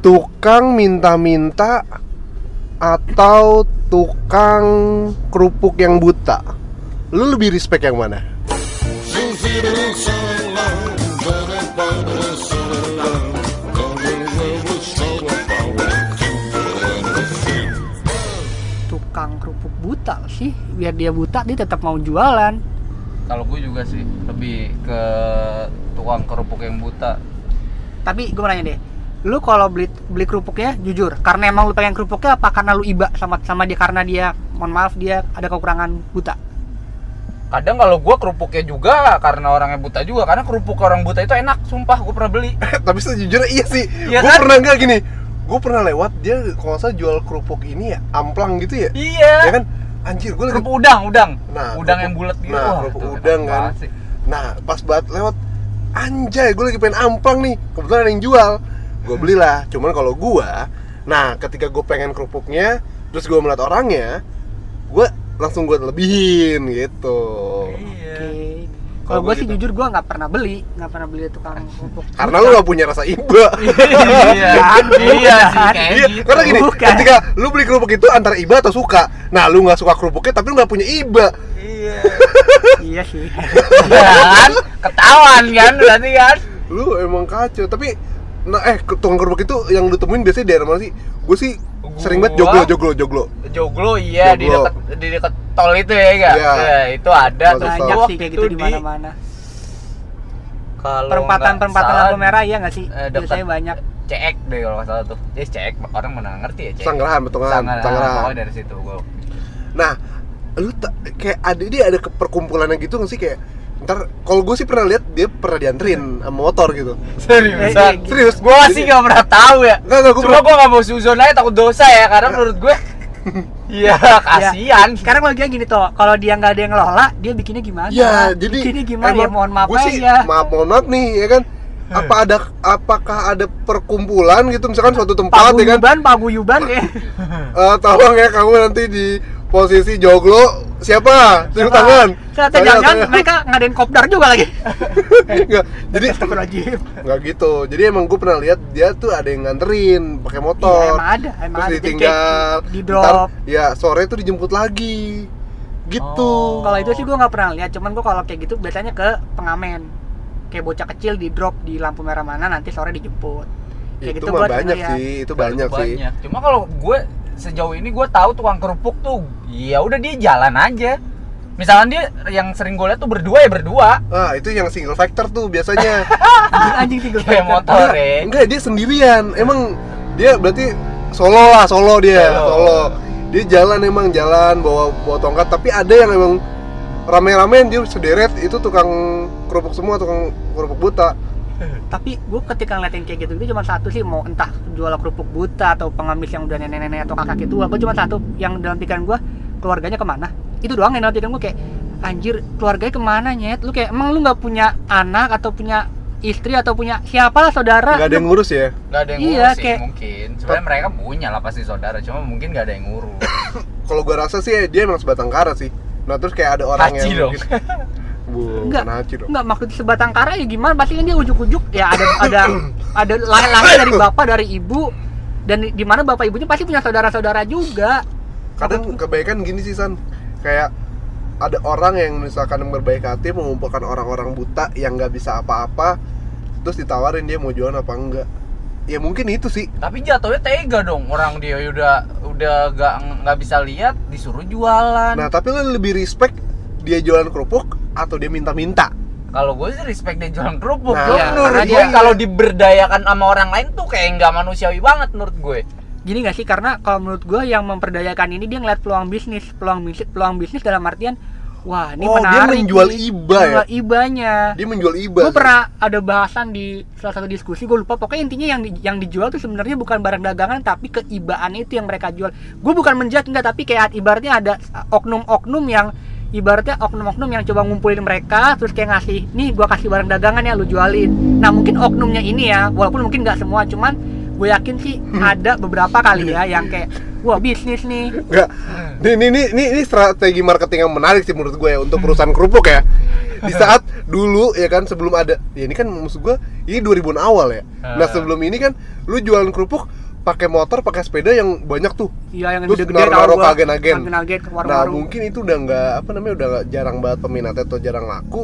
tukang minta-minta atau tukang kerupuk yang buta? Lu lebih respect yang mana? Tukang kerupuk buta sih. Biar dia buta dia tetap mau jualan. Kalau gue juga sih lebih ke tukang kerupuk yang buta. tapi gue mau nanya deh lu kalau beli beli kerupuknya jujur karena emang lu pengen kerupuknya apa karena lu iba sama sama dia karena dia mohon maaf dia ada kekurangan buta Kadang kalau gue kerupuknya juga karena orangnya buta juga karena kerupuk orang buta itu enak, sumpah gue pernah beli. tapi sejujurnya iya sih Iya gue kan? pernah nggak gini gue pernah lewat dia kalau salah jual kerupuk ini ya amplang gitu ya iya. ya kan anjir gue lagi Kerupuk udang, udang. Nah, udang kerupuk- yang bulat gitu. nah, Wah, kerupuk itu udang kan. Nah, pas banget lewat anjay, gue lagi pengen amplang nih. Kebetulan ada yang jual. Gue belilah. Cuman kalau gua, nah ketika gue pengen kerupuknya, terus gue melihat orangnya, gue langsung gue lebihin gitu. Iya. oke Kalau kalau gue gua sih gitu. jujur gue nggak pernah beli nggak pernah beli tukang kerupuk Karena lu gak punya rasa iba. iya. Bukan, iya Iya, gitu. karena gini, Bukan. ketika lu beli kerupuk itu antara iba atau suka. Nah, lu nggak suka kerupuknya tapi lu nggak punya iba. Iya. iya sih Iya kan? Ketahuan kan berarti kan? Lu emang kacau, tapi nah eh tukang kerupuk itu yang lu temuin biasanya daerah mana sih? Gue sih sering banget Gua- joglo, joglo, joglo. Joglo iya di dekat di dekat tol itu ya enggak? Iya. Ya, itu ada banyak Gua sih kayak gitu di mana-mana Kalau perempatan perempatan lampu merah iya nggak sih eh, biasanya banyak CX deh kalau nggak salah tuh. Jadi CX orang mana ngerti ya CX. Sanggerahan, Sanggerahan. Sanggerahan. Pokoknya dari situ gua. Nah, lu kayak ada dia ada ke- perkumpulannya gitu nggak sih kayak ntar kalau gue sih pernah lihat dia pernah dianterin sama motor gitu. Seriusan. Eh, Serius? Gua sih nggak pernah tahu ya. Nggak, nggak, gua Cuma gua nggak mau suzon aja takut dosa ya karena menurut gue Iya, kasihan. sekarang lagi gini tuh kalau dia nggak ada yang ngelola dia bikinnya gimana Ya, jadi bikinnya gimana ya emang mohon maaf gua sih, aja Maaf, mohon maaf nih ya kan. Apa ada apakah ada perkumpulan gitu misalkan suatu tempat ya kan? paguyuban paguyuban ya Eh, tolong ya kamu nanti di posisi joglo siapa? Tunjuk tangan. Ternyata jangan mereka ngadain kopdar juga lagi Nggak, jadi Astagfirullahaladzim nggak gitu. Jadi emang gue pernah lihat dia tuh ada yang nganterin pakai motor. Iya, emang ada, emang terus ada. Ditinggal. di ntar, drop. ya sore tuh dijemput lagi. Gitu. Oh. Kalau itu sih gue nggak pernah lihat, cuman gue kalau kayak gitu biasanya ke pengamen. Kayak bocah kecil di drop di lampu merah mana nanti sore dijemput. Kayak itu gitu mah banyak sih, itu banyak, sih. Cuma kalau gue sejauh ini gue tahu tukang kerupuk tuh ya udah dia jalan aja. Misalkan dia yang sering gue lihat tuh berdua ya berdua. Ah, itu yang single factor tuh biasanya. Anjing gue. Kayak motor ya. Enggak, dia sendirian. Emang dia berarti solo lah, solo dia, Solo. solo. Dia jalan emang jalan bawa bawa tongkat, tapi ada yang emang rame-ramean dia sederet itu tukang kerupuk semua, tukang kerupuk buta. Tapi gue ketika ngeliatin kayak gitu itu cuma satu sih mau entah jual kerupuk buta atau pengemis yang udah nenek-nenek atau kakak tua. Gue cuma satu yang dalam pikiran gue keluarganya ke mana? Itu doang yang dalam pikiran gue kayak anjir keluarganya ke mana nyet? Lu kayak emang lu nggak punya anak atau punya istri atau punya siapa lah saudara? Nggak ada yang ngurus ya. Gak ada yang Iya, ngurus sih kayak- mungkin. Sebenarnya mereka punya lah pasti saudara, cuma mungkin gak ada yang ngurus. Kalau gua rasa sih dia emang sebatang kara sih. Nah, terus kayak ada orang Haji yang dong. mungkin- Bu, Enggak. dong. Enggak maksud sebatang kara ya gimana? Pasti kan dia ujuk-ujuk ya ada ada ada lahir-lahir dari bapak dari ibu dan di mana bapak ibunya pasti punya saudara-saudara juga. Kadang kebaikan gini sih San. Kayak ada orang yang misalkan berbaik hati mengumpulkan orang-orang buta yang nggak bisa apa-apa terus ditawarin dia mau jualan apa enggak ya mungkin itu sih Tapi jatuhnya tega dong orang dia udah udah gak nggak bisa lihat disuruh jualan. nah tapi lo lebih respect dia jualan kerupuk atau dia minta-minta Kalau gue sih respect dia jualan kerupuk. Nah, iya, menurut karena gue dia- kalau diberdayakan sama orang lain tuh kayak nggak manusiawi banget menurut gue. Gini gak sih karena kalau menurut gue yang memperdayakan ini dia ngeliat peluang bisnis, peluang bisnis, peluang bisnis dalam artian wah ini Oh, dia menarik. menjual nih. iba ya? Menjual ibanya. dia menjual iba Gue pernah ada bahasan di salah satu diskusi gue lupa pokoknya intinya yang di- yang dijual tuh sebenarnya bukan barang dagangan tapi keibaan itu yang mereka jual gue bukan menjat enggak tapi kayak ibaratnya ada oknum-oknum yang ibaratnya oknum-oknum yang coba ngumpulin mereka terus kayak ngasih nih gue kasih barang dagangan ya lu jualin nah mungkin oknumnya ini ya walaupun mungkin nggak semua cuman gue yakin sih ada beberapa kali ya yang kayak wah bisnis nih Enggak. Ini, ini, ini, ini, strategi marketing yang menarik sih menurut gue ya untuk perusahaan kerupuk ya. Di saat dulu ya kan sebelum ada ya ini kan maksud gue ini 2000-an awal ya. Nah, Ah. sebelum ini kan lu jualan kerupuk pakai motor, pakai sepeda yang banyak tuh. Iya yang Terus tau gua. ke agen-agen. Agen-agen ke Nah, mungkin itu udah nggak apa namanya udah nggak jarang banget peminatnya atau jarang laku.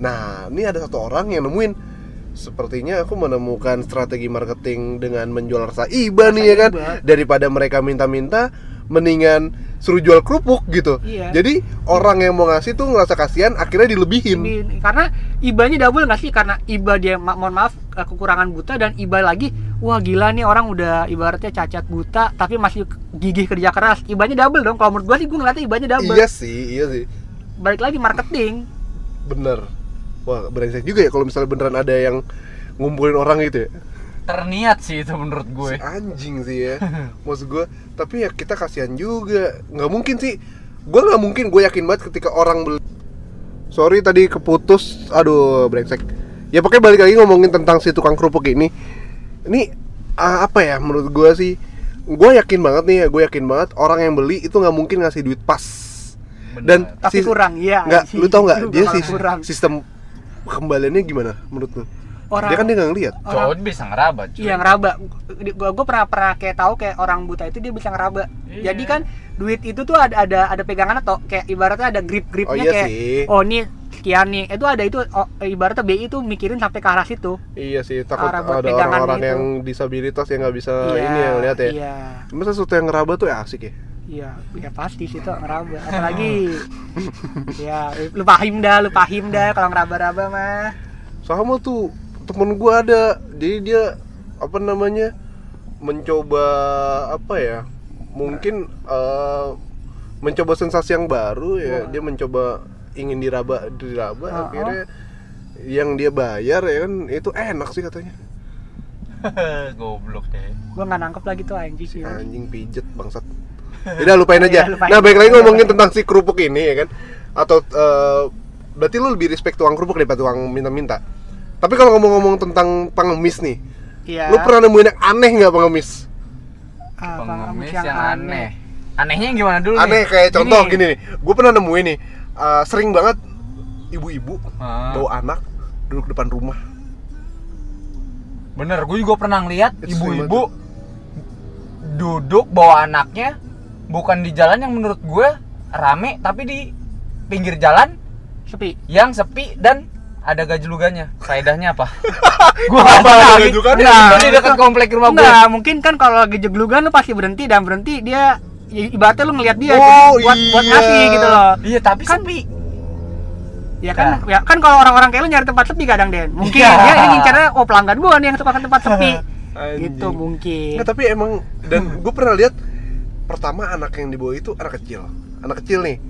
Nah, ini ada satu orang yang nemuin sepertinya aku menemukan strategi marketing dengan menjual rasa iba Rasa nih ya kan iba. daripada mereka minta-minta mendingan suruh jual kerupuk gitu. Iya. Jadi orang yang mau ngasih tuh ngerasa kasihan akhirnya dilebihin. Ini- karena ibanya double nggak sih karena iba dia ma- mohon maaf kekurangan buta dan iba lagi wah gila nih orang udah ibaratnya cacat buta tapi masih gigih kerja keras ibanya double dong kalau menurut gua sih gua ngeliatnya ibanya double Iya sih, iya sih. balik lagi marketing Bener. Wah, brengsek juga ya kalau misalnya beneran ada yang ngumpulin orang gitu ya. Terniat sih itu menurut gue. Si anjing sih ya. Maksud gue tapi ya kita kasihan juga. Nggak mungkin sih. Gue nggak mungkin gue yakin banget ketika orang beli. Sorry tadi keputus. Aduh brengsek. Ya pokoknya balik lagi ngomongin tentang si tukang kerupuk ini. Ini ah, apa ya menurut gue sih? Gue yakin banget nih ya gue yakin banget orang yang beli itu nggak mungkin ngasih duit pas. Dan Benar. tapi sis- kurang iya. Nggak sih. lu tau nggak? Dia kurang. sistem kembaliannya gimana menurut lu orang dia kan dia nggak ngeliat Cowok bisa ngeraba cuy. Iya ngeraba. Gua, gua pernah pernah kayak tahu kayak orang buta itu dia bisa ngeraba. Iya. Jadi kan duit itu tuh ada ada ada pegangan atau kayak ibaratnya ada grip gripnya Oh, iya kayak sih. oh ini sekian nih. Itu ada itu oh, ibaratnya BI itu mikirin sampai ke arah situ. iya sih takut Arah ada orang-orang gitu. yang disabilitas yang nggak bisa Iya, ini yang lihat ya Iya. Masa sesuatu yang ngeraba tuh ya asik ya? Iya, ya pasti sih tuh ngeraba. Apalagi ya lu pahim dah, lu pahim dah kalau ngeraba-raba mah. Sama tuh temen gua ada, jadi dia apa namanya mencoba apa ya? Mungkin eh, mencoba sensasi yang baru ya. Wah. Dia mencoba ingin diraba, diraba. Oh, akhirnya yang dia bayar ya kan itu enak sih katanya. Goblok deh. Gua nggak nangkep lagi tuh anjing Si sih. anjing pijet bangsat. Udah lupain aja. Iya, lupain. Nah, baik lagi ngomongin tentang si kerupuk ini ya kan. Atau eh, berarti lu lebih respect tukang kerupuk daripada tukang minta-minta. Tapi kalau ngomong-ngomong tentang pengemis nih, Iya. lu pernah nemuin yang aneh nggak pengemis? Ah, Pengemis pengemis yang, aneh. Anehnya yang gimana dulu Aneh nih? kayak contoh Gini. gini nih. Gue pernah nemuin nih, eh, sering banget ibu-ibu Ah. bawa anak duduk depan rumah. Bener, gue juga pernah ngeliat ibu-ibu duduk bawa anaknya bukan di jalan yang menurut gue rame tapi di pinggir jalan Sepi. yang sepi dan ada gajlugannya. Faedahnya apa? gue Apa nggak lagi. Nah, di dekat komplek rumah gue. Enggak, mungkin kan kalau lagi jeglugan lu pasti berhenti dan berhenti dia ya, ibaratnya lu ngelihat dia Oh, jadi buat buat iya. ngasih gitu loh. Iya, tapi Kan- sepi. Ya kan, ya kan kalau orang-orang kayak lu nyari tempat sepi kadang Den. Mungkin Iya. dia ini ngincarnya oh pelanggan gua nih yang suka ke tempat sepi. Gitu mungkin. Nggak, tapi emang dan gue pernah lihat pertama anak yang dibawa itu anak kecil, anak kecil nih.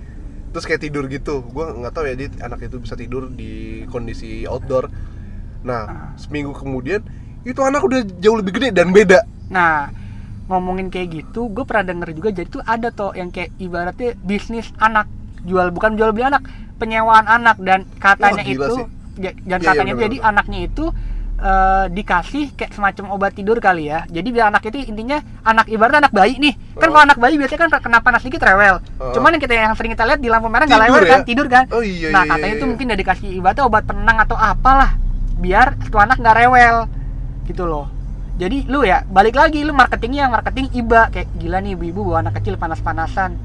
Terus kayak tidur gitu. Gue nggak tahu ya dia anak itu bisa tidur di kondisi outdoor. Nah, seminggu kemudian itu anak udah jauh lebih gede dan beda. Nah, ngomongin kayak gitu, gue pernah denger juga jadi tuh ada tuh yang kayak ibaratnya bisnis anak jual bukan jual beli anak, penyewaan anak dan katanya Wah, gila itu sih. dan Iya, iya, katanya benar, jadi benar. anaknya itu eh, dikasih kayak semacam obat tidur kali ya. Jadi biar anak itu intinya anak ibaratnya anak bayi nih. Kan Oh. kalau anak bayi biasanya kan kena panas dikit rewel. Oh. Cuman yang kita yang sering kita lihat di lampu merah nggak Tidur rewel ya? kan, tidur kan. Oh iya nah, iya, katanya iya, itu iya. mungkin udah dikasih ibaratnya obat penang atau apalah biar tuh anak nggak rewel gitu loh jadi lu ya balik lagi lu marketingnya yang marketing iba kayak gila nih ibu-ibu bawa anak kecil panas-panasan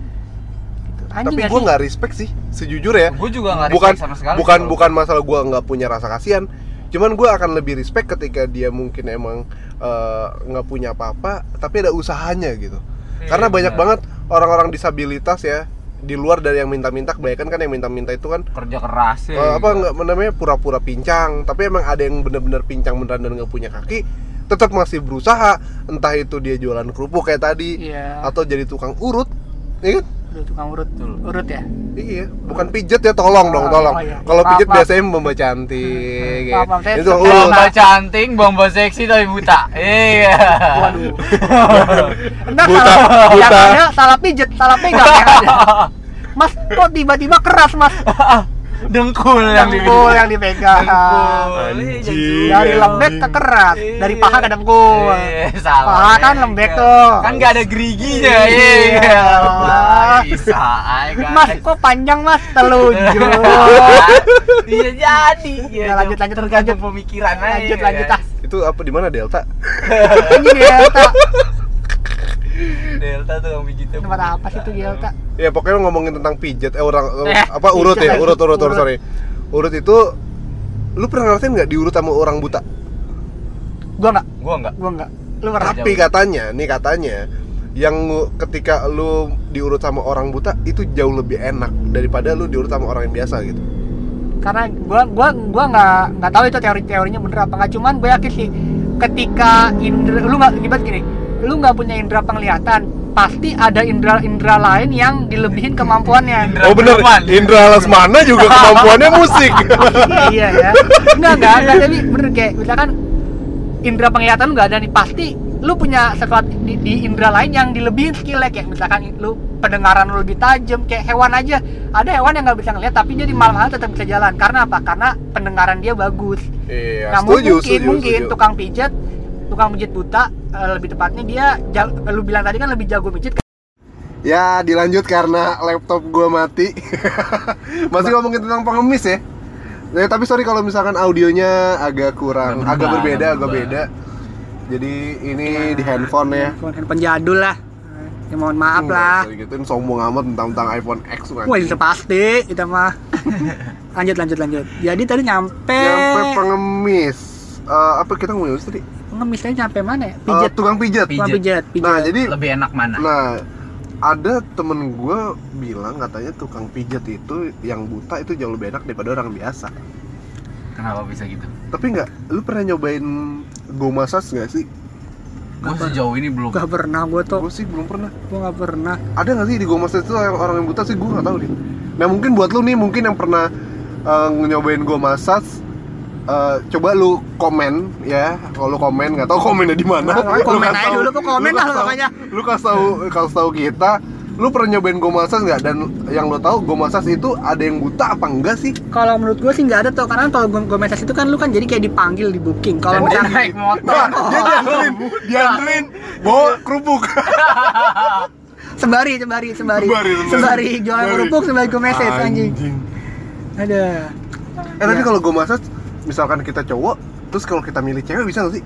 gitu. anjing Tapi gue nggak respect sih, sejujurnya. Gue juga nggak bukan respect sama sekali. bukan bukan masalah gue nggak punya rasa kasihan. Cuman gue akan lebih respect ketika dia mungkin emang eh, nggak punya apa-apa, tapi ada usahanya gitu. Iya, Karena banyak benar. banget orang-orang disabilitas ya di luar dari yang minta-minta kebanyakan kan yang minta-minta itu kan kerja keras ya. eh, apa nggak namanya pura-pura pincang tapi emang ada yang bener-bener pincang beneran dan nggak punya kaki tetap masih berusaha entah itu dia jualan kerupuk kayak tadi iya atau jadi tukang urut ya kan udah tukang urut urut ya iya bukan pijet ya tolong dong Oh, tolong oh, iya. kalau Maaf, pijet maaf. biasanya mbak cantik Maaf, maaf, saya Ini suka- tukang Urut. Bomba cantik, bomba seksi tapi buta. Iya. waduh entar Buta, salah yang buta. ada salah pijet salah pegang yang ada mas kok tiba-tiba keras mas Dengkul yang dengkul yang dipegang Dengkul. Anjing. dari lembek ke keras dari paha ke dengkul Eh, salah. Paha kan lembek tuh. Kan nggak ada geriginya. Iya. Iya. Bisa, mas kok panjang mas telunjuk Iya jadi. Iya, Ya, lanjut, lanjut, tergantung lanjut. pemikiran lanjut lanjut ah Itu apa di mana Delta? ini Delta Delta tuh yang begitu. tempat apa sih itu Delta Ya pokoknya ngomongin tentang pijet eh orang Eh, apa urut ya, urut urut urut Urut. sorry. Urut itu lu pernah ngerasain nggak diurut sama orang buta? gua nggak Gua enggak. gua nggak lu pernah Tapi katanya, nih katanya yang ketika lu diurut sama orang buta itu jauh lebih enak daripada lu diurut sama orang yang biasa gitu. karena gua gua gua nggak nggak tahu itu teori teorinya bener apa nggak cuman gue yakin sih ketika indra lu nggak gini lu nggak punya indera penglihatan pasti ada indera indera lain yang dilebihin kemampuannya. Indra oh bener, Bruggman. Indra Lesmana juga kemampuannya musik. iya ya. Enggak enggak enggak tapi bener kayak misalkan indera penglihatan lu nggak ada nih pasti lu punya sesuatu di, di indera lain yang dilebihin skillnya. Kayak misalkan lu pendengaran lu lebih tajam kayak hewan aja. Ada hewan yang nggak bisa ngeliat tapi dia di malam hari tetap bisa jalan. Karena apa? Karena pendengaran dia bagus. Iya, nah setuju, mungkin setuju, mungkin setuju. tukang pijat tukang pijat buta eh, lebih tepatnya dia lu bilang tadi kan lebih jago pijat Ya, dilanjut karena laptop gua mati. Masih ngomongin tentang pengemis ya. Ya, tapi sorry kalau misalkan audionya agak kurang, Agak berbeda, agak beda. Jadi ini di handphone ya. handphone, jadul lah ya mohon maaf lah Nggak usah Gituin sombong amat tentang tentang iPhone X kan. Wah itu pasti kita mah. lanjut lanjut lanjut. Jadi tadi nyampe. Nyampe pengemis. Eh, apa kita ngomongin tadi? Tadi nyampe mana ya? Eh, Pijat. tukang pijat. Pijat. Tukang pijat. pijat. Nah, jadi Lebih enak mana? nah ada temen gue bilang katanya tukang pijat itu yang buta itu jauh lebih enak daripada orang biasa. Kenapa bisa gitu? Tapi nggak, lu pernah nyobain go massage nggak sih? Gue sejauh ini belum. Gak pernah gue tuh. Gue sih belum pernah. Gue gak pernah. Ada nggak sih di go massage itu yang orang yang buta sih gue nggak tahu deh. Nah mungkin buat lu nih mungkin yang pernah eh, nyobain go massage eh, coba lu komen ya kalau lu komen nggak tahu komennya di mana Nah, komen aja dulu, komen lu lah pokoknya. lu kasih tahu kasih tahu kita lu pernah nyobain go massage nggak dan yang lu tahu go massage itu ada yang buta apa enggak sih Kalau menurut gue sih nggak ada tuh. Karena kalau message itu kan lu kan jadi kayak dipanggil di booking. Kalau misalnya naik motor. nah dia dianterin dianterin bawa kerupuk sembari sembari sembari Sembari, sembari. sembari jualan kerupuk sembari gue message anjing. Ada. Eh tapi Ya. kalau gue massage, misalkan kita cowok, terus kalau kita milih cewek bisa nggak sih?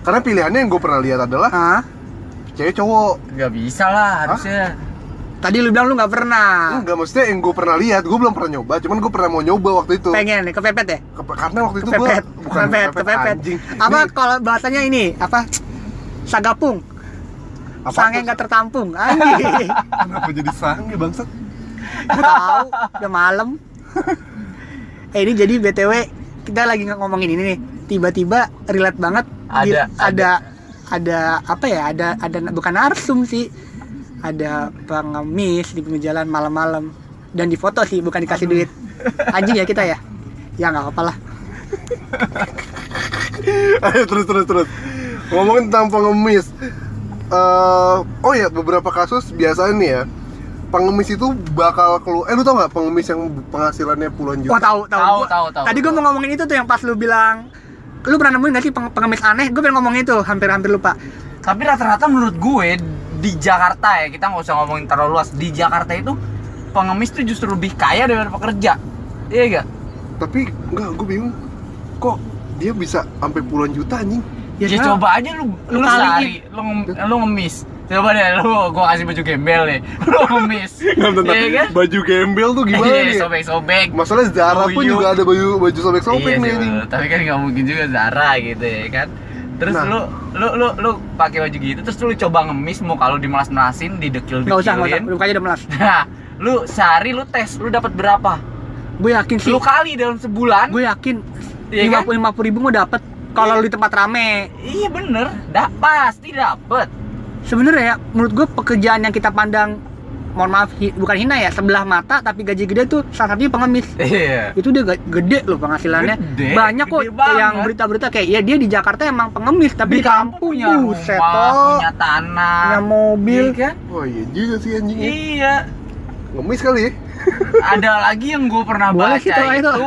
Karena pilihannya yang gue pernah lihat adalah Ah, cewek cowok. Nggak bisa lah harusnya. tadi lu bilang lu nggak pernah. Enggak, maksudnya yang gue pernah lihat, gue belum pernah nyoba, cuman gue pernah mau nyoba waktu itu. Pengen nih kepepet ya? Ke- karena waktu itu gue kepepet bukan kepepet kepepet anjing. apa kalau bahasanya ini apa sagapung apa sange nggak tertampung anjing Kenapa jadi sange bangsat? Nggak tahu udah malam eh ini jadi btw kita lagi ngomongin ini nih tiba-tiba relate banget Di- Ada, ada ada apa ya ada ada bukan narsum sih ada pengemis di pinggir jalan malam-malam dan difoto sih bukan dikasih duit anjing ya kita ya ya nggak apa-apa lah Ayo terus terus terus. Ngomongin tentang pengemis. Eh, oh ya beberapa kasus biasanya nih ya. Pengemis itu bakal keluar. Eh lu tau nggak pengemis yang penghasilannya puluhan juta? Wah tahu tahu. Tahu, Gua- tahu, tahu, Tadi gue mau ngomongin itu tuh yang pas lu bilang lu pernah nemuin gak sih peng- pengemis aneh? Gue pengen ngomongin itu, hampir-hampir lupa. Tapi rata-rata menurut gue di Jakarta ya kita nggak usah ngomongin terlalu luas. Di Jakarta itu pengemis tuh justru lebih kaya daripada pekerja. Iya gak? Tapi enggak, gue bingung. Kok dia bisa sampai puluhan juta anjing? Ya, karena- coba aja lu lu lu, kaliin. sehari lu, ngem- lu ngemis. Coba deh lu gua kasih baju gembel deh. Lu ngemis. Bentar, Iya kan? Baju gembel tuh gimana Iya, nih? sobek-sobek. Masalah Zara pun juga ada baju baju sobek-sobek iya nih bener. tapi kan nggak mungkin juga Zara gitu ya kan terus Nah. lu lu lu lu pakai baju gitu terus lu coba ngemis mau kalau dimelas-melasin didekil Nggak usah, nggak usah. udah melas. nah lu sehari lu tes lu dapat berapa Gue yakin sih. lu kali dalam sebulan Gue yakin Iya lima kan? puluh lima puluh ribu mau dapet kalau lu di tempat rame. iya bener dah pasti dapet Sebenarnya ya, menurut gue pekerjaan yang kita pandang mohon maaf hi- bukan hina ya sebelah mata tapi gaji gede tuh salah satunya pengemis. Iya. Itu dia gede loh penghasilannya. Gede, banyak kok gede yang berita-berita kayak ya dia di Jakarta emang pengemis tapi di kampung punya buset rumah toh. punya tanah. Punya mobil. Iya kan? Oh iya juga sih anjingnya. iya. Ngemis kali ya. ada lagi yang gue pernah Boleh baca sih, tuh, itu, itu.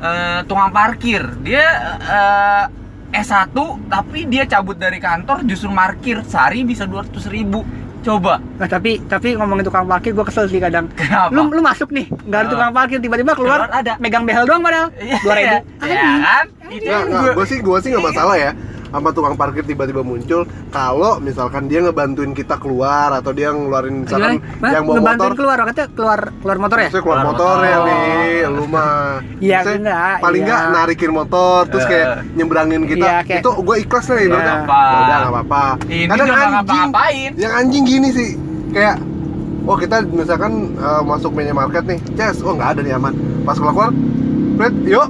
eh, tukang parkir. Dia eh, S1 tapi dia cabut dari kantor justru parkir sehari bisa 200 ribu coba Nah, tapi tapi ngomongin tukang parkir gue kesel sih kadang. Kenapa? Lu lu masuk nih, nggak ada tukang parkir tiba-tiba keluar, Keluar ada. megang behel doang padahal. Iya, Dua ribu. ya kan itu gue sih gue sih nggak masalah ya sama tukang parkir tiba-tiba muncul kalau misalkan dia ngebantuin kita keluar atau dia ngeluarin misalkan Gimana? yang bawa Ngebantuin motor keluar, katanya keluar keluar motor ya? Maksudnya keluar Keluar motor ya motor. nih, lu mah Iya, enggak, Paling iya. nggak narikin motor, terus Eh. kayak nyebrangin kita Iya, kayak- Itu gue ikhlas nih, Iya. ibaratnya. Apa? Ya udah nggak apa-apa Ini Kadang anjing, yang anjing gini sih Kayak, oh kita misalkan eh, masuk minimarket nih Ces, oh nggak ada nih aman Pas keluar, Fred, yuk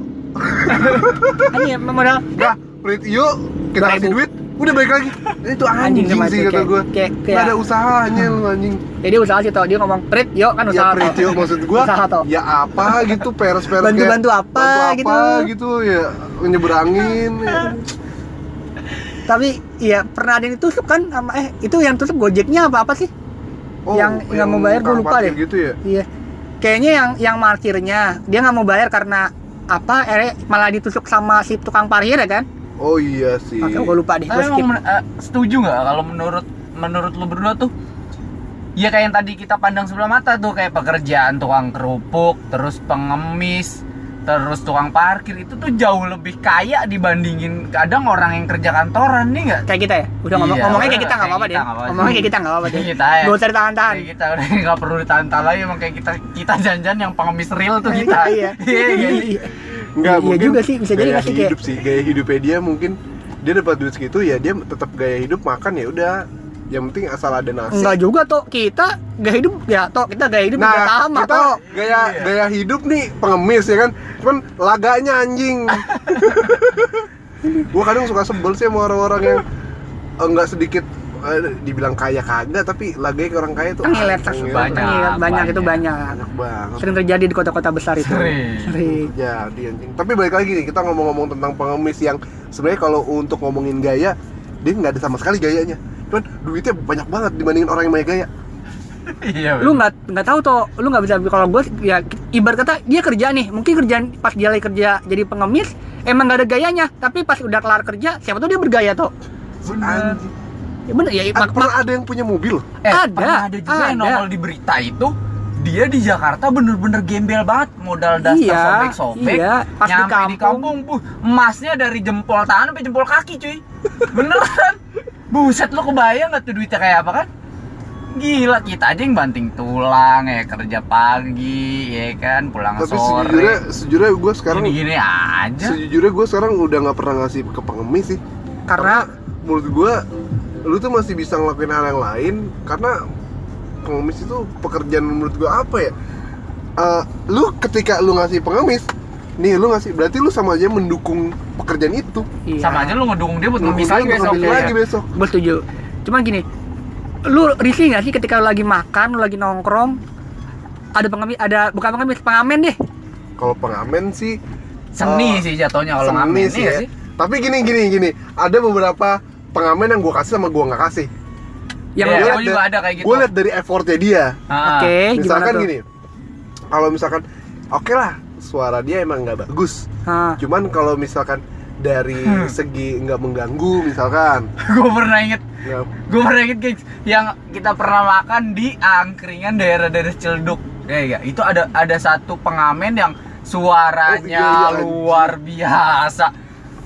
Anjing modal Dah, Fred, yuk Kita Dua kasih duit, udah balik lagi Itu anjing, sama sih kata gue kayak- kayak- ada usahanya lu anjing Jadi usaha sih toh dia ngomong Prit, yuk kan Ya usaha Fred, toh. yuk maksud gue Usaha toh. Ya apa gitu, peres-peres kayak- Bantu-bantu apa bantu gitu. apa gitu ya nyeberangin ya. Tapi iya pernah ada yang ditusuk kan sama eh itu yang tusuk Gojeknya apa apa sih? Yang nggak mau bayar, gua tukang lupa deh. gitu ya Iya. Kayaknya yang yang markirnya dia nggak mau bayar karena apa? Eh malah ditusuk sama si tukang parkir ya kan? Oh iya sih Oke, gue lupa deh. Tapi Gue skip. men- eh, setuju nggak kalau menurut menurut lu berdua tuh ya kayak yang tadi kita pandang sebelah mata tuh kayak pekerjaan tukang kerupuk terus pengemis terus tukang parkir itu tuh jauh lebih kaya dibandingin kadang orang yang kerja kantoran nih nggak Kayak kita ya? Udah ngomong, Iya, ngomongnya kayak kita nggak kayak apa-apa deh. Ngomongnya kayak kita nggak apa-apa deh. Kayak kita ya. Gak usah ditahan-tahan. Kayak kita udah nggak perlu ditantang lagi emang kayak kita kita janjian yang pengemis real tuh kita Iya. iya iya. Iya. Juga sih, bisa jadi gaya nggak sih, kayak- hidup sih gaya hidupnya dia mungkin dia dapat duit segitu ya dia tetap gaya hidup makan ya udah yang penting asal ada nasi Enggak juga toh kita gaya hidup ya toh kita gaya hidup juga nah sama kita toh. gaya Iya. gaya hidup nih pengemis ya kan cuman laganya anjing gua kadang suka sebel sih sama orang-orang yang enggak sedikit eh, dibilang kaya kagak tapi laganya ke orang kaya tuh Ngiler ah, ngiler. Banyak, banyak, banyak itu banyak. banyak. banyak banget Sering terjadi di kota-kota besar itu. Sering. Sering. jadi anjing tapi balik lagi nih kita ngomong-ngomong tentang pengemis yang sebenarnya kalau untuk ngomongin gaya dia nggak ada sama sekali gayanya cuman duitnya banyak banget dibandingin orang yang banyak gaya Iya. Lu nggak nggak tahu toh, lu nggak bisa kalau gue ya ibarat kata dia kerja nih, mungkin kerjaan pas dia lagi kerja jadi pengemis emang nggak ada gayanya, tapi pas udah kelar kerja siapa tahu dia bergaya toh. Bener. Ya bener ya, mak, pernah ada yang punya mobil? Eh, Ada, ada juga yang ada. nongol di berita itu dia di Jakarta bener-bener gembel banget modal daster Iya, sobek-sobek iya. Pas di nyampe di kampung. kampung buh, emasnya dari jempol tangan sampai jempol kaki cuy. Beneran. Buset lo kebayang gak tuh duitnya kayak apa kan? Gila kita aja yang banting tulang ya kerja pagi ya kan pulang tapi sejujurnya sore. sejujurnya gue sekarang gini-gini aja. sejujurnya gue sekarang udah nggak pernah ngasih ke pengemis sih. Karena menurut gue lu tuh masih bisa ngelakuin hal yang lain karena pengemis itu pekerjaan menurut gue apa ya Eh, lu ketika lu ngasih pengemis nih lu ngasih berarti lu sama aja mendukung pekerjaan itu iya, sama aja lu ngedukung dia buat ngemis dia lagi besok ngemis ya. lagi besok gue setuju. Cuman gini, lu risih nggak sih ketika lu lagi makan, lu lagi nongkrong, ada pengemis, ada bukan pengemis, pengamen deh. kalau pengamen sih seni Oh, sih jatuhnya kalau seni ngamen sih iya ya. sih tapi gini gini gini ada beberapa pengamen yang gue kasih sama gue nggak kasih. Yang Iya, gua lihat, juga ada kayak gitu. gue lihat dari effortnya dia. Ah. oke, gimana misalkan gini kalau misalkan oke lah suara dia emang nggak bagus. Ah, cuman kalau misalkan dari Hmm. segi nggak mengganggu misalkan. Gue pernah inget nggak gue pernah inget guys yang kita pernah makan di angkringan daerah-daerah Ciledug ya ya itu ada ada satu pengamen yang suaranya Oh, iya, iya, luar biasa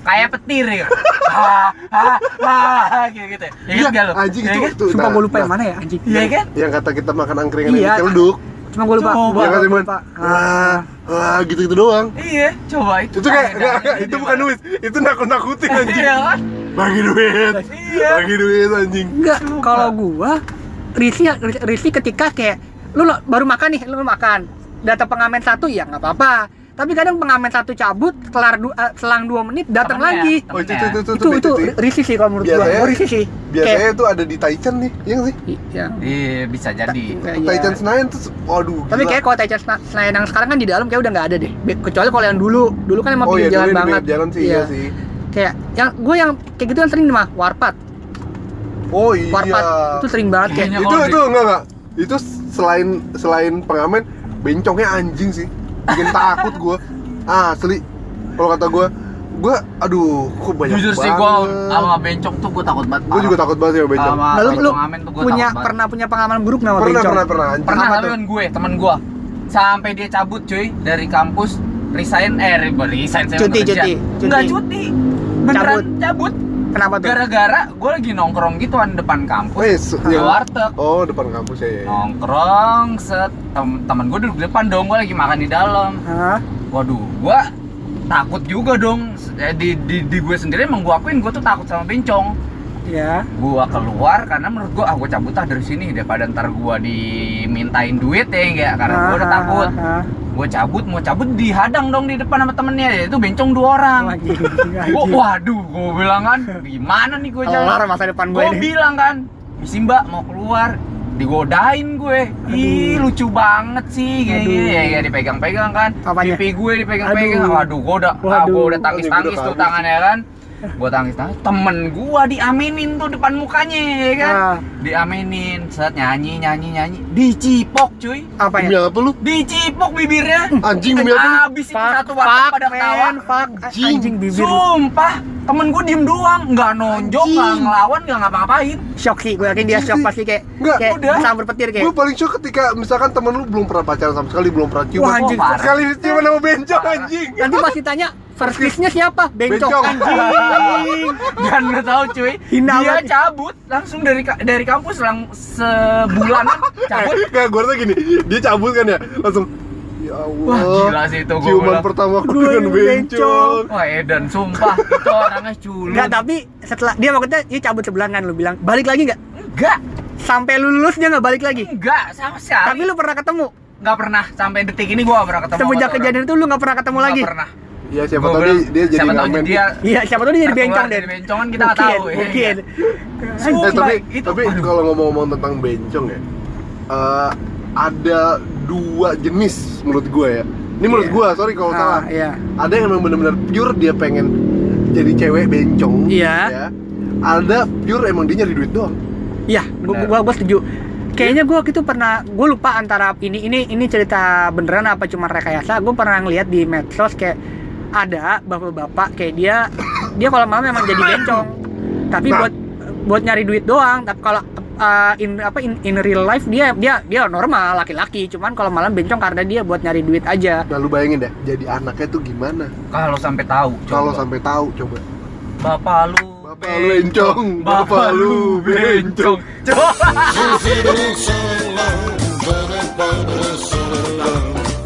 kayak petir ya ha ha ha gitu gitu ya Iya, gak lo anjing Iya itu, kan? itu sumpah gue lupa yang mana ya anjing. iya kan yang kata kita makan angkringan Iya. yang celduk Cuma gue lupa. Coba. Gua ya kan cuman lupa. Ah. wah wah gitu gitu doang iya coba itu itu kayak Ada nggak, nggak, aja itu bukan duit itu nakut nakutin anjing iya kan bagi duit Iya. bagi duit anjing Enggak, kalau gua risih risih ketika kayak lu lo- baru makan nih, lu makan. Datang pengamen satu ya nggak apa-apa. Tapi kadang pengamen satu cabut, kelar du- eh, selang dua menit datang lagi. oh itu temennya. itu itu Itu itu risih sih kalau menurut gua. Biasanya- Gua risih sih. biasanya itu ada di Taichan nih iya nggak sih Iya. iya bisa jadi Kayak- iya. Taichan Senayan tuh waduh Tapi gila. kayak kalau Taichan Sena- Senayan yang sekarang kan di dalam kayak udah nggak ada deh. Kecuali kalau yang dulu, dulu kan emang oh pinggir iya jalan banget. jalan sih iya sih Kayak yang gue yang kayak gitu kan sering mah warpat. oh iya Warpat itu sering banget kayak Kayaknya itu kalau itu enggak enggak itu selain selain pengamen bencongnya anjing sih bikin takut gue asli. Kalau kata gue gue aduh kok banyak Jujur sih gua sama bencong tuh gua takut banget. gue juga takut banget sama bencong. Sama Lalu lu punya pernah punya pengalaman buruk nggak sama pernah bencong? pernah pernah. Pernah Apa tapi kan gue, temen gue Sampai dia cabut cuy dari kampus Resign, eh resign saya Cuti, cuti, cuti. Enggak cuti. Beneran cabut, Kenapa tuh? Gara-gara gue lagi nongkrong gitu kan depan kampus. Wes, yang- warteg. Oh depan kampus ya, ya. Nongkrong, set. Tem temen gue duduk di depan dong, gue lagi makan di dalam. Hah? Waduh, gue takut juga dong. Eh, di, di, di gue sendiri emang gue akuin gue tuh takut sama bencong Ya. gua keluar karena menurut gua ah gua cabut ah dari sini daripada ntar gua dimintain duit ya enggak? Karena gua udah Ah, takut gua cabut mau cabut dihadang dong di depan sama temennya. Itu bencong dua orang. Anjing. waduh gua bilang kan gimana nih Kelar jalan? Masa depan gue bilang kan misi mbak mau keluar digodain gue. Ih Aduh. lucu banget sih gini, ya, ya dipegang-pegang kan. Apanya? pipi gue dipegang-pegang. Aduh. waduh gua udah ah, gua udah tangis-tangis tuh tangannya kan gua tangis-tangis temen gua diaminin tuh depan mukanya ya kan Ah, diaminin set nyanyi nyanyi nyanyi dicipok cuy apa ya? apa lu dicipok bibirnya anjing demi apa lu habis itu satu warteg pada fuck. Anjing. Anjing bibir. sumpah temen gue diem doang nggak nonjok Anjing. nggak ngelawan nggak ngapa-ngapain Shock sih, gue yakin dia Anjing shock pasti kayak Nggak, kayak udah. sambar petir kayak. gue paling shock ketika misalkan temen lu belum pernah pacaran sama sekali belum pernah ciuman Wah, anjing. Parah. sekali ciuman sama Parah. anjing Nanti pasti tanya first kiss-nya siapa? Bencong. Bencong. Anjing. dan nggak tahu cuy Hina dia banget. cabut langsung dari dari kampus lang sebulan cabut Nggak, gue rasa gini dia cabut kan ya langsung ya Allah Wah, gila sih itu, gua ciuman bilang. pertama aku dengan bencong. wah Edan sumpah itu orangnya culun Enggak, tapi setelah dia waktu itu dia cabut sebulan kan lu bilang, balik lagi nggak? enggak Sampai lu lulus dia nggak balik lagi. enggak sama sekali Tapi lu pernah ketemu. nggak pernah sampai detik ini gua nggak pernah ketemu Semenjak tuh kejadian itu lu nggak pernah ketemu orang. lagi. Nggak pernah ya siapa tahu dia, dia jadi siapa ngamen dia Iya, siapa tahu dia jadi bencong dari deh. bencong kan kita nggak Mungkin, tahu, ya. Mungkin. Eh, Sumpah, tapi itu tapi kalau ngomong-ngomong tentang bencong ya eh, ada dua jenis menurut gue ya ini menurut Iya. gue sorry kalau Ah, salah iya. ada yang emang bener-bener pure dia pengen jadi cewek bencong Iya. ya. ada pure emang dia nyari duit doang Iya, gua, Benar. gua, gua setuju. Kayaknya gua gitu pernah, gua lupa antara ini ini ini cerita beneran apa cuma rekayasa. Gua pernah ngeliat di medsos kayak ada bapak-bapak kayak dia dia kalau malam memang jadi bencong. Tapi Nah. buat buat nyari duit doang. Tapi kalau uh, in apa in, in real life dia dia dia normal laki-laki. Cuman kalau malam bencong karena dia buat nyari duit aja. nah lu bayangin deh jadi anaknya tuh gimana kalau sampai tahu kalau sampai tahu coba bapak lu bapak lu bencong bapak lu bencong coba